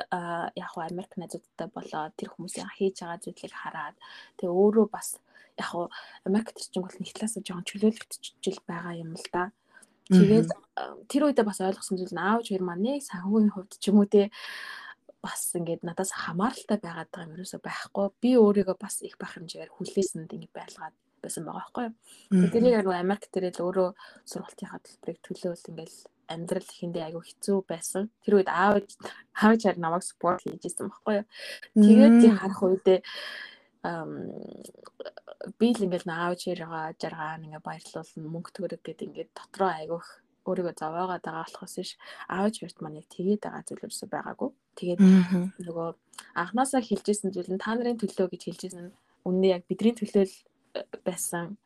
яг хуу Америк найзуудтай болоод тэр хүмүүсийн хийж байгаа зүйлийг хараад тэгээ өөрөө бас яг хуу Америк төрчин бол нэг талаас жоохон чөлөөлөгдчихжил байгаа юм л да. Тэгээд тэр үедээ бас ойлгосон зүйл нь аавч хоёр маань нэг санхүүгийн хувьд ч юм уу те бас ингээд надаас хамааралтай байгаад байгаа юм ерөөсөй байхгүй. Би өөрийгөө бас их байх хэмжээгээр хүлээсэнд ингэ байлгаад байсан байгаа байхгүй. Тэгээд яг нөгөө Америк дээр л өөрөө сургалтынхаа төлбөрийг төлөөл ингээл амьдрал ихэндээ айгүй хэцүү байсан. Тэр үед аав аавч харин намайг спорт хийж исэн байхгүй юу. Тэгээд тий харах үедээ би л ингээл аавч яриагаа жаргаа ингээ баярлуулна мөнгө төгрөг гэд ингээд дотроо айгүйх өөрийгөө зовоогоод байгаа болохоос ш аавч хоёрт маань яг тэгээд байгаа зүйл ерөөсөй байгаагүй. Тэгээд нөгөө анханасаа хэлжсэн зүйл нь та нарын төлөө гэж хэлжсэн үнэн яг бидний төлөө байсан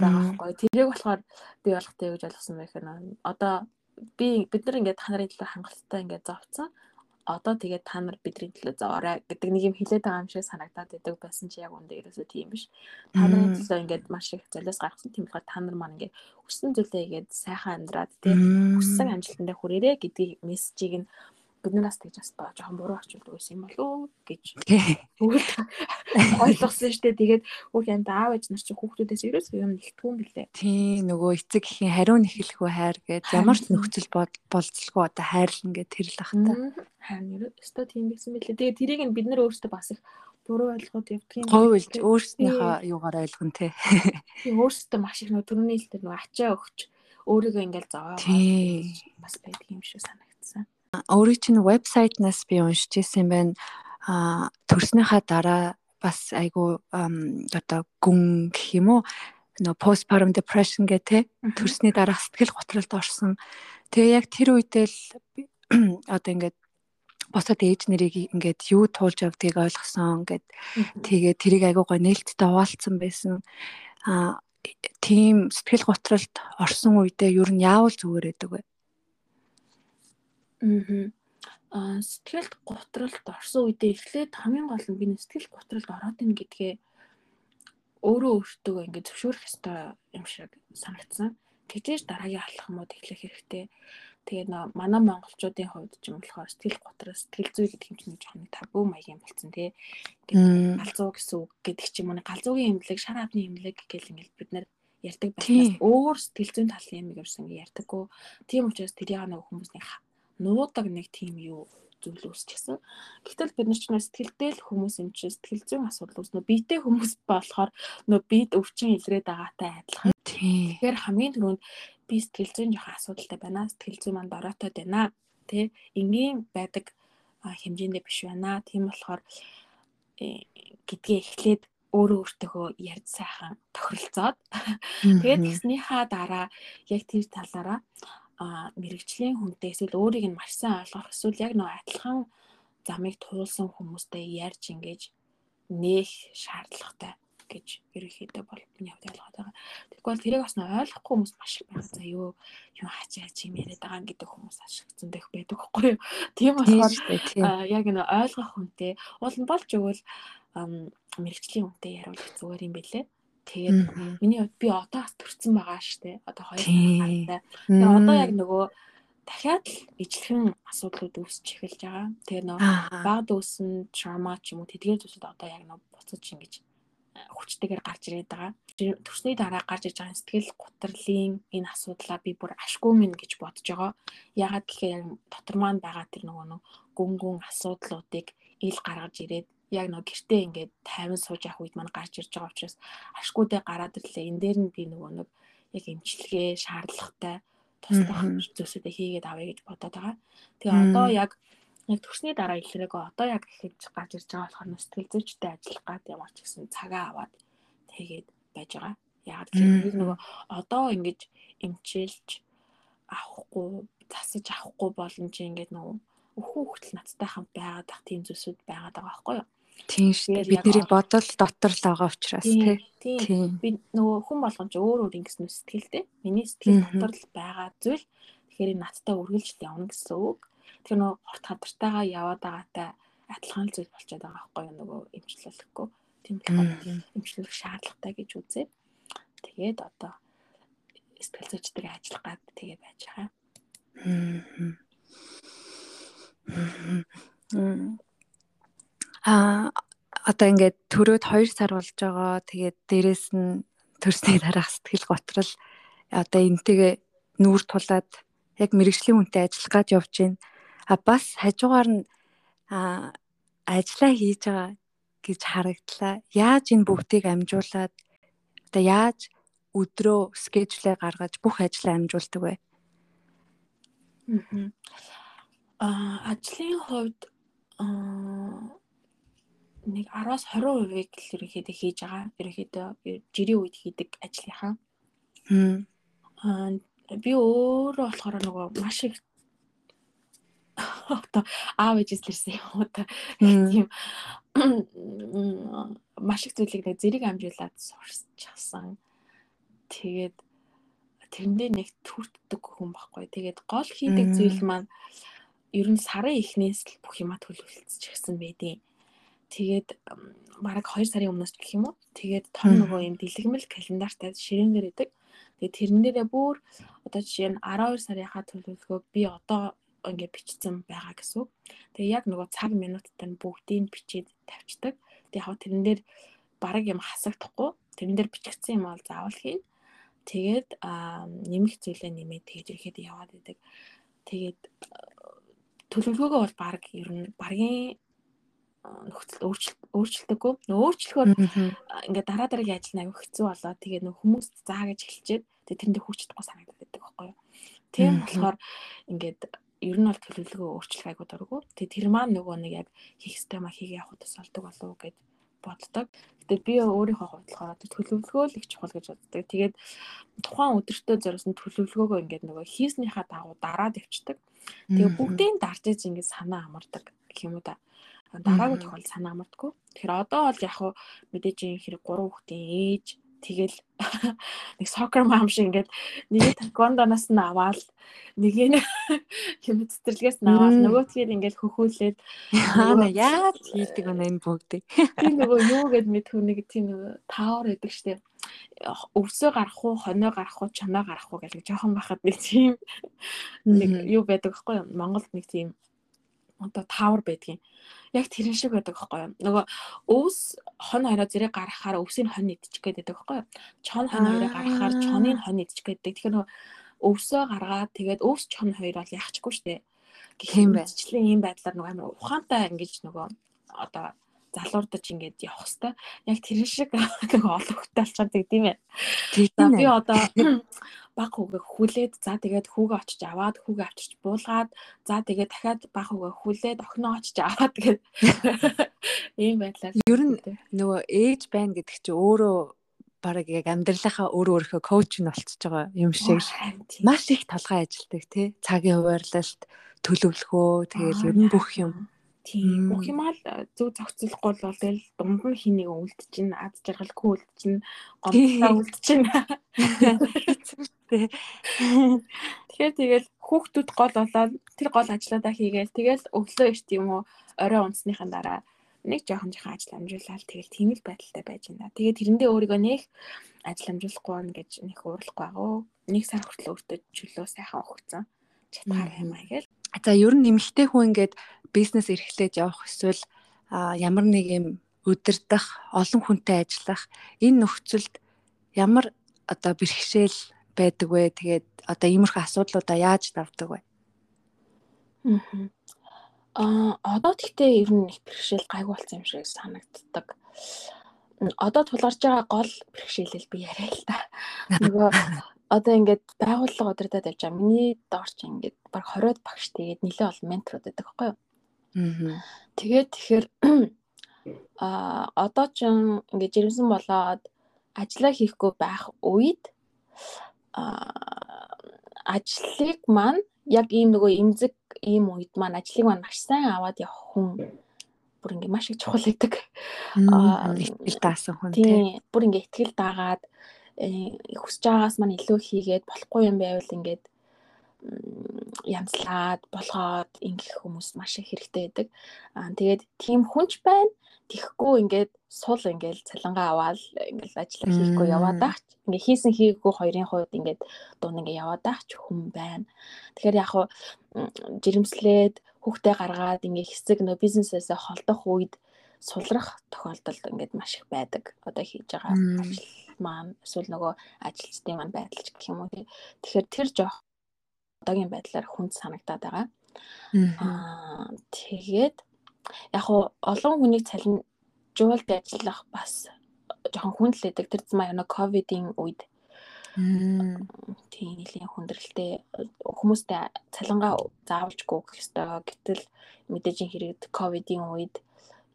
байгаа байхгүй. Тэрийг болохоор би болгохтэй гэж ойлгосон байх нь. Одоо би бид нар ингээд та нарын төлөө хангалттай ингээд зовцсон. Одоо тэгээд та нар бидний төлөө зовоорой гэдэг нэг юм хэлээд байгаа юм шиг санагдаад байдаг байсан чи яг үндэ ерөөсөө тийм биш. Та нарын төлөө ингээд маш их золиос гаргасан тийм болохоор та нар маань ингээд хүссэн зүйлээ ингээд сайхан амьдраад тийм хүссэн амжилтандаа хүрээрэ гэдгийг мессежийг нь бид нараас тэгж бас баа жоохон буруу орчуулдаг байсан юм болов гэж ойлгосон шүү дээ. Тэгээд үгүй энэ аав ээж нар чи хүүхдүүдээс ерөөсөө юм нэгтгүүн билээ. Тий нөгөө эцэг ихийн хариу нэхэлгүй хайр гээд ямар ч нөхцөл болцолгүй одоо хайрлан гээд тэр л ах та. Харин ерөөсөө тийм байсан билээ. Тэгээд тэрийг нь бид нар өөрсдөө бас их буруу ойлгоод явдаг юм. Говь илж өөрснийхөө юугаар ойлгон те. Тийм өөрсдөө маш их нөгөө төрөний хэл дээр нөгөө ачаа өгч өөрийгөө ингээл зовоо бас байдаг юм шиг санагдсан. Өөрийн чинь вебсайтнаас би уншиж ирсэн байна. А төрснийхаа дараа бас айгу одоо гүн гэх юм уу нөө postpartum depression гэх те төрсний дараа сэтгэл готролд орсон. Тэгээ яг тэр үедээ л одоо ингээд босоод ээж нэрийг ингээд юу туулж явдгийг ойлгосон гэд тэгээ тэрийг айгуу гой нээлттэй хуваалцсан байсан. А тийм сэтгэл готролд орсон үедээ ер нь яавал зүгээр байдаг вэ? Аа сэтгэл готролд орсон үедээ эхлээд хамгийн гол нь би сэтгэл готролд ороод ийн гэдгээ өөрөө өөртөө ингээд зөвшөөрөх ёстой юм шиг санагдсан. Тэгжээж дараагийн алхмууд эхлэх хэрэгтэй. Тэгээд нөө манай монголчуудын хувьд ч юм болохоор сэтгэл готрол сэтгэл зүй гэдэг юм чинь жоохон табу маягийн болсон тий. Ингээд галзуу гэсэн үг гэдэг чинь манай галзуугийн имлэг, шар авны имлэг гэл ингээд бид нар ярьдаг байснаас өөр сэтгэл зүйн талын юм ерсэн ярьдаггүй. Тийм учраас нэг хүмүүс нэг нуудаг нэг тийм юу зүйл үүсчихсэн. Гэтэл бид нар ч нөө сэтгэлдээ л хүмүүс юм чи сэтгэл зүйн асуудал үүснэ. Биетэй хүмүүс болохоор нөө бид өвчин илрээд байгаатай адилхан. Тэгэхээр хамгийн түрүүнд би сэтгэл зүйн жоохон асуудалтай байна. Сэтгэл зүй манд ороотой байна. Тэ энгийн байдаг хэмжээндээ биш байна. Тийм болохоор э, гэдгээ эхлээд өөрөө өөртөөхөө ярьж сайхан тохиролцоод тэгээд тэгснийхаа дараа яг тэр талаараа мэрэгжлийн хүнтэй эсвэл өөрийг нь маш сайн ойлгох эсвэл яг нэг адилхан замыг туулсан хүмүүстэй ярьж ингэж нээх шаардлагатай гэж ерөнхийдөө бол миний хувьд ойлгоод байгаа. Тэгвэл тэрийг бас ойлгохгүй хүмүүс маш их байна. За юу юу хачаа чи юм яриад байгаа гэдэг хүмүүс ашигцсан дэх байдаг байхгүй юу? Тийм болохоор яг энэ ойлгох хүнтэй уул нь болж өгвөл мэрэгчлийн хүнтэй яриулах зүгээр юм бэлээ. Тэгээд миний хувьд би одоо бас төрсэн байгаа штэ. Одоо хоёр сартай. Тэгээд одоо яг нөгөө дахиад л ижлэхэн асуудлууд үүсч эхэлж байгаа. Тэгээд нөгөө баг дүүсэн trauma ч юм уу тэдгээр зүйлсүүд одоо яг нөгөө буцаж ингэж хүчтэйгээр гарч ирээд байгаа. Төрсний дараа гарч иж байгаа сэтгэл гутралын энэ асуудлаа би бүр ашгүй минь гэж бодож байгаа. Ягаад гэхээр дотор маань байгаа тэр нөгөө нэг гүн гүн асуудлуудыг ил гаргаж ирээд яг нэг гэртээ ингээд тайван сууж явах үед маань гарч ирж байгаа учраас ашгүйдээ гараад ирлээ. Энэ дээр нь би нөгөө нэг яг эмчилгээ шаардлагатай туслах зүйлсүүдээ хийгээд авъя гэж бодоод байгаа. Тэгээ одоо яг яг төрсний дараа илрээгөө одоо яг ихэж гарч ирж байгаа болохоор сэтгэл зүйчтэй ажиллах гад ямар ч гэсэн цагаа аваад тэгээд байж байгаа. Яг тэгэхээр нөгөө одоо ингэж эмчилж авахгүй засаж авахгүй боломж ингээд нөгөө өхөө хөлт надтай хамт байгаад ах тийм зүйлсүүд байгаад байгаа байхгүй юу? Тийм шүү дээ. Бид нэрийг бодол дотор л байгаа учраас тийм. Би нөгөө хүн болгон ч өөр өөр ингэсэн сэтгэлтэй. Миний сэтгэл дотор л байгаа зүйл. Тэгэхээр надтай үргэлжлэл явна гэсэн үг. Тэр нөгөө хорт хадартайгаа яваад байгаатай адилхан зүйл болчиход байгаа байхгүй юу нөгөө эмчлэлэхгүй. Тийм болохоор эмчлэх шаардлагатай гэж үзээ. Тэгээд одоо сэтгэл зүйчдээ ажиллах гад тэгээ байж байгаа. Аа одоо ингээд төрөөд 2 сар болж байгаа. Тэгээд дээрэс нь төрсний дараах сэтгэл готрал одоо энтэйгээ нүүр тулаад яг мэрэгжлийн хүнтэй ажиллах гад явж байна. А бас хажуугаар нь а ажиллаа хийж байгаа гэж харагдлаа. Яаж энэ бүгдийг амжуулаад одоо яаж өдрөө скежлээ гаргаж бүх ажлаа амжуулдаг вэ? Аа ажлын хувьд аа нэг 10-аас 20%-ийг л ерөнхийдөө хийж байгаа. Ерөнхийдөө жирийн үед хийдэг ажлынхаа. Аа би өөрөө болохоор нөгөө маш их одоо аав ээжээс лэрсэн юм уу та тийм маш их зүйлийг нэг зэрэг амжуулаад сурчсан. Тэгээд тэрэндээ нэг төртдөг хүн байхгүй. Тэгээд гол хийдэг зүйл маань ер нь сарын эхнээс л бүх юма төлөвлөсөн байдیں۔ Тэгээд бараг 2 сарын өмнөөс гэх юм уу. Тэгээд том нөгөө юм дэлгэмэл календартай ширээнээр идэг. Тэгээд тэрэн дээрээ бүр одоо жишээ нь 12 сарынхаа төлөвлөгөөг би одоо ингээд бичсэн байгаа гэсэн. Тэгээ яг нөгөө цаг минуттай нь бүгдийг бичээд тавьчихдаг. Тэгээ яг тэрэн дээр бараг юм хасагдахгүй. Тэрэн дээр бичигдсэн юм бол заавал хийн. Тэгээд нэмэх зүйлээ нэмээд тэгж ирэхэд яваад идэг. Тэгээд төлөвлөгөөгөө бол баг ер нь багийн нөхцөл өөрчлөлтөөгүй. Нөө өөрчлөхөөр ингээд дараа дараагийн ажил аяг хэцүү болоо. Тэгээ нөх хүмүүс заа гэж хэлчихэд тэгээ тэрэндээ хүчтэхгүй санагдаад байдаг байхгүй юу. Тийм болохоор ингээд ер нь бол төлөвлөгөө өөрчлөх аягүй дурггүй. Тэгээ тэр маань нөгөө нэг яг хийх система хийгээ явах тус болдог болов гэд боддог. Гэтэ би өөрийнхөө хувьд болохоор төлөвлөгөө л их чухал гэж боддог. Тэгээд тухайн өдөртөө зориулсан төлөвлөгөөгөө ингээд нөгөө хийснийхаа дагуу дараад явцдаг. Тэгээ бүгдийг дарж иж ингээд санаа амардаг гэх юм уу да дараагийн тохиолдол санаа амардгүй. Тэгэхээр одоо бол яг хуу мэдээж хэрэг гурван хүүхдийн ээж тэгэл нэг сокер мам шиг ингээд нэг таквондоноос нь аваад нэг нь юм цэцэрлэгээс нь аваад нөгөөдгээр ингээд хөхүүлээд яа хийдэг вэ энэ бүгдийг тийм нөгөө юу гэд мэдхүү нэг тийм нөгөө таавар гэдэг штеп. Өвсөө гарах уу хонио гарах уу чоноо гарах уу гэж жоохон байхад нэг тийм нэг юу байдаг байхгүй юу? Монголд нэг тийм одоо таавар байдгийн. Яг тэрэн шиг байдаг байхгүй юу? Нөгөө өвс хон хоёроо зэрэг гаргахаар өвсийн хонь идчих гээд байдаг байхгүй юу? Чон хон хоёроо гаргахаар чонын хонь идчих гээд тэгэхээр нөгөө өвсөө гаргаад тэгээд өвс чон хоёр бол яахчгүй штэ гэх юм байцчлаа ийм байдлаар нөгөө амар ухаантай ингэж нөгөө одоо залуурдаж ингээд явах хэвээр. Яг тэр шиг алчаад тийм ээ. За би одоо баг хүүгээ хүлээд за тэгээд хүүгээ очиж аваад хүүгээ авчирч буулгаад за тэгээд дахиад баг хүүгээ хүлээд охиноо очиж аваад тэгээд ийм байдлаар ер нь нөгөө ээж байна гэдэг чи өөрөө бараг яг амьдралынхаа өөр өөрхөө коуч нь болчихж байгаа юм шиг маш их толгой ажилтдаг тий цагийн хуваарлалт төлөвлөхөө тэгэл ер нь бүх юм Тийм. Бүх юмаа л э, зөв зохицуулахгүй бол тэгэл дунд нь хий нэг үлдчихин, ад жаргалгүй үлдчихин, гомдлоо үлдчихин. Тэгэхээр тэгэл хүүхдүүд гол болоод тэр гол ажлуудаа хийгээл тэгэл өглөө эрт юм уу орой унсныхаа дараа нэг жоохон жоохон ажил амжуулаад тэгэл тийм л байдалтай байж байна. Тэгээд тэрэндээ өөрийгөө нэг ажил амжуулахгүй байна гэж нэг уурлахгүй байгаа. Нэг сар хүртэл өөртөө чөлөө сайхан өгцөн. Чатгаар хэмээ гээл. За ер нь эмэгтэй хүн ингээд бизнес эрхлээд явах эсвэл ямар нэг юм өдөрдох олон хүнтэй ажиллах энэ нөхцөлд ямар одоо бэрхшээл байдаг вэ? Тэгээд одоо иймэрхүү асуудлуудаа яаж давдаг вэ? Аа одоо тэгтээ ер нь их бэрхшээл гайгүй болсон юм шиг санагддаг. Одоо тулгарч байгаа гол бэрхшээлэл би яриа л та. Нөгөө одоо ингээд байгууллага удирдах явж байгаа. Миний доорч ингээд баг 20-од багш тэгээд нэлээ олон менторуд байдаг байхгүй юу? Аа. Тэгээд тэгэхээр а одоо ч ингээд жирэмсэн болоод ажиллаа хийхгүй байх үед а ажлыг маань яг ийм нөгөө имзэг ийм үед маань ажлыг маань маш сайн аваад явах хүн бүр ингээ маш их чухал гэдэг. Аа итгэл даасан хүн тийм. Бүр ингээ итгэл даагаад хүсэж байгаагаас маань илүү хийгээд болохгүй юм байвал ингээд янзлаад болгоод ингэх хүмүүс маш их хэрэгтэй байдаг. Аа тэгээд тийм хүнч байна. Тэхгүй ингээд сул ингээд цалингаа аваад ингээд ажиллаа хийхгүй яваад аач. Ингээд хийсэн хийгээгүй хоёрын хувьд ингээд дунд ингээд яваад аач хүн байна. Тэгэхээр яг хуу жирэмслээд хүүхдээ гаргаад ингээд хэсэг нөө бизнесээсээ холдох үед сулрах тохиолдол ингээд маш их байдаг. Одоо хийж байгаа ажил маань эсвэл нөгөө ажилчдын маань байдалч гэх юм уу. Тэгэхээр тэр жоох одоогийн байдлаар хүнд санагдаад байгаа. Аа тэгээд яг хуу олон хүнийг цалинжуулд ажиллах бас жоохон хүндлэдэг тэр зам яг ковидын үед тийм нэлийн хүндрэлтэй хүмүүстэй цалингаа заавалжгүй гэх ёстой. Гэтэл мэдээж хэрэг ковидын үед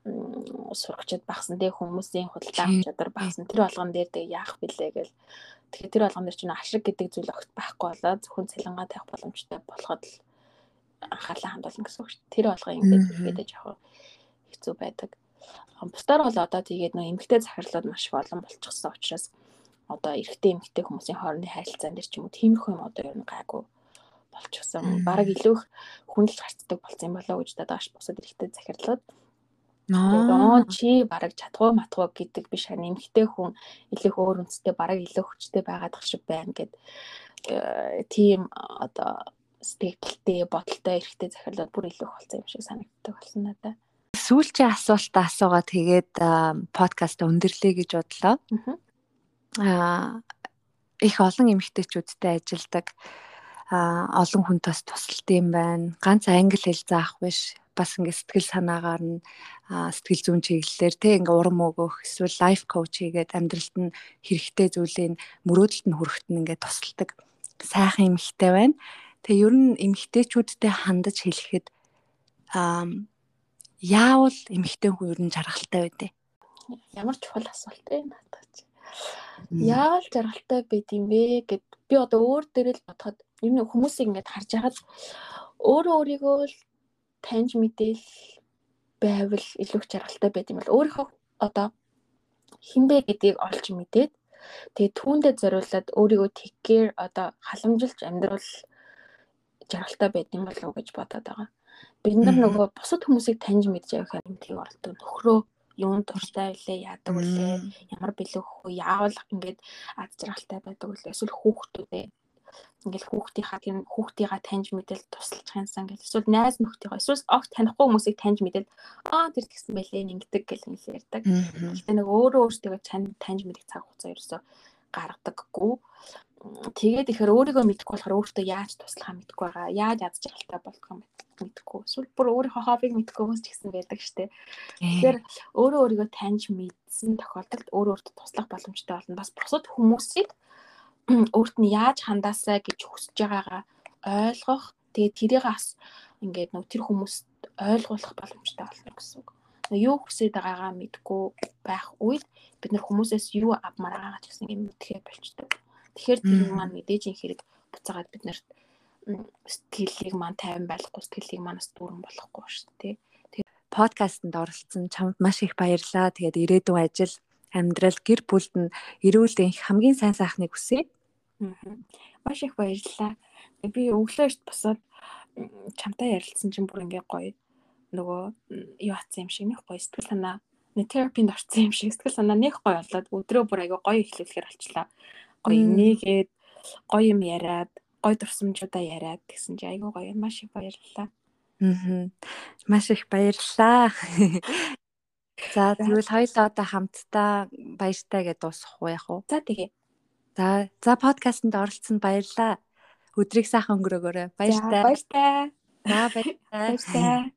сурагчид багсан. Тэг хүмүүсийн худалдаа авах чадвар багсан. Тэр болгон дээр тэг яах билээ гэл. Тэгэхээр тэр болгон дээр чинь ашиг гэдэг зүйл огт байхгүй болоо. Зөвхөн цалингаа тавих боломжтой болоход л анхаарлаа хандуулна гэсэн үг шүү. Тэр болгон ингээд ихэд жоохон хэцүү байдаг. Бусдаар бол одоо тэгээд нөө эмгтэй захирлууд маш олон болчихсон учраас одоо эрэгтэй эмгтэй хүмүүсийн хоорондын харилцаан дээр ч юм уу тиймэрхүү юм одоо ер нь гайгүй болчихсон. Бараг илүү их хүндэлж гарцдаг болсон юм болоо гэж дадагш бусад эрэгтэй захирлууд Аа чи бараг чадгүй матгүй гэдэг биш харин эмгтэй хүн илүү өөр үнцтэй бараг илүү хүчтэй байгаад ах шиг байна гэд э, тийм одоо сэтгэлтэй бодолтой эрэхтэй захирлууд бүр илүү болсон юм шиг санагддаг болсон надад. Сүүлчийн асуултаа асуугаа тэгээд подкаст өндөрлөө гэж бодлоо. Аа их олон эмэгтэйчүүдтэй ажилдаг а олон хүн тас тусалт юм байна. Ганц англи хэл заах биш бас ингээ сэтгэл санаагаар нь сэтгэл зүйн чиглэлээр те ингээ урам өгөх эсвэл лайф коуч хийгээд амьдралд нь хэрэгтэй зүйлийн мөрөөдөлд нь хүрэхэд нь ингээ тусалдаг сайхан эмэгтэй байна. Тэгээ ер нь эмэгтэйчүүдтэй хандаж хэлэхэд аа яавал эмэгтэй хүн ер нь жаргалтай байдэ? Ямар чухал асуулт вэ надад чи. Яавал жаргалтай байд юм бэ гэд би одоо өөр дээрээ л бодоход ер нь хүмүүсийг ингээд харж байхад өөрөө өөрийгөө л таньж мэдээл байвал илүү их жаргалтай байд юм бол өөрийнхөө одоо хинбэ гэдгийг олж мэдээд Тэгээ түүндээ зориулаад өөрийгөө тэггээр одоо халамжилж амьдрал жаргалтай байд юм болов уу гэж бодоод байгаа. Бид нар нөгөө бусад хүмүүсийг таньж мэдж явах хэрэгтэй оролдог. Нөхрөө юунд дуртай байлээ, яадаг үлээ, ямар бэлэг хөө, яавал ингээд ад жаргалтай байдаг үлээ. Эсвэл хүүхдүүдээ ингээл хүүхдийнхаа тийм хүүхдийгаа таньж мэдэл тусалж хансан гэл эсвэл найз нөхдийгаа эсвэл огт танихгүй хүмүүсийг таньж мэдэл аа тэр тэгсэн байлээ ингэдэг гэл ингээл ярьдаг. Гэхдээ нэг өөрөө өөртөө таньж мэдэх цаг хугацаа ерөөсө гаргадаггүй. Тэгээд ихээр өөрийгөө мэдэхгүй болохоор өөртөө яаж туслахаа мэдэхгүй байгаа. Яаж ядж жаргалтай болдгоо мэдэхгүй. Эсвэл бүр өөрийнхөө хоббиг мэдэхгүй хүмүүс ч гэсэн байдаг штэ. Тэгэхээр өөрөө өөрийгөө таньж мэдсэн тохиолдолд өөрөө өөртөө туслах боломжтой болно. Бас бусад хүмүүсийг өөрт нь яаж хандаасаа гэж хүсэж байгаагаа ойлгох. Тэгээд тэрийг бас ингээд нөө тэр хүмүүст ойлгуулах боломжтой болно гэсэн үг. Юу хүсэж байгаагаа мэдгүй байх үед бид нар хүмүүсээс юу авмаар байгаагаа ч гэсэн юм мэдхээ болчдөг. Тэгэхээр тэр маань мэдээж ин хэрэг буцаагаад бид нарт сэтгэлийг маань тайван байлгахгүй сэтгэлийг манаас дүүрэн болохгүй шүү дээ. Тэгээд подкастэнд оролцсон чамд маш их баярлалаа. Тэгээд ирээдүйн ажил амьдрал гэр бүлд нь эрүүл энх хамгийн сайн сайхныг хүсье. Маш их баярлалаа. Би өглөө эрт босоод чамтай ярилцсан чинь бүр ингээ гоё нөгөө юу атсан юм шиг нэх гоё сэтгэл санаа нэг терапинд орсон юм шиг сэтгэл санаа нэх гоё болоод өдрөө бүр айгаа гоё эхлүүлэхээр болчлаа. Гоё нээгээд гоё юм яриад гоё дурсамжуудаа яриад гэсэн чи айгаа гоё маш их баярлалаа. Аа. Маш их баярлалаа. За тэгвэл хоёулаа одоо хамтдаа баяртай гэдээ дуусгах уу яах вэ? За тэгээ. За за подкастэнд оролцсонд баярлалаа. Өдрийг сайхан өнгөрөөгөөрэй. Баяртай. Баяртай. За баяртай. Баяртай.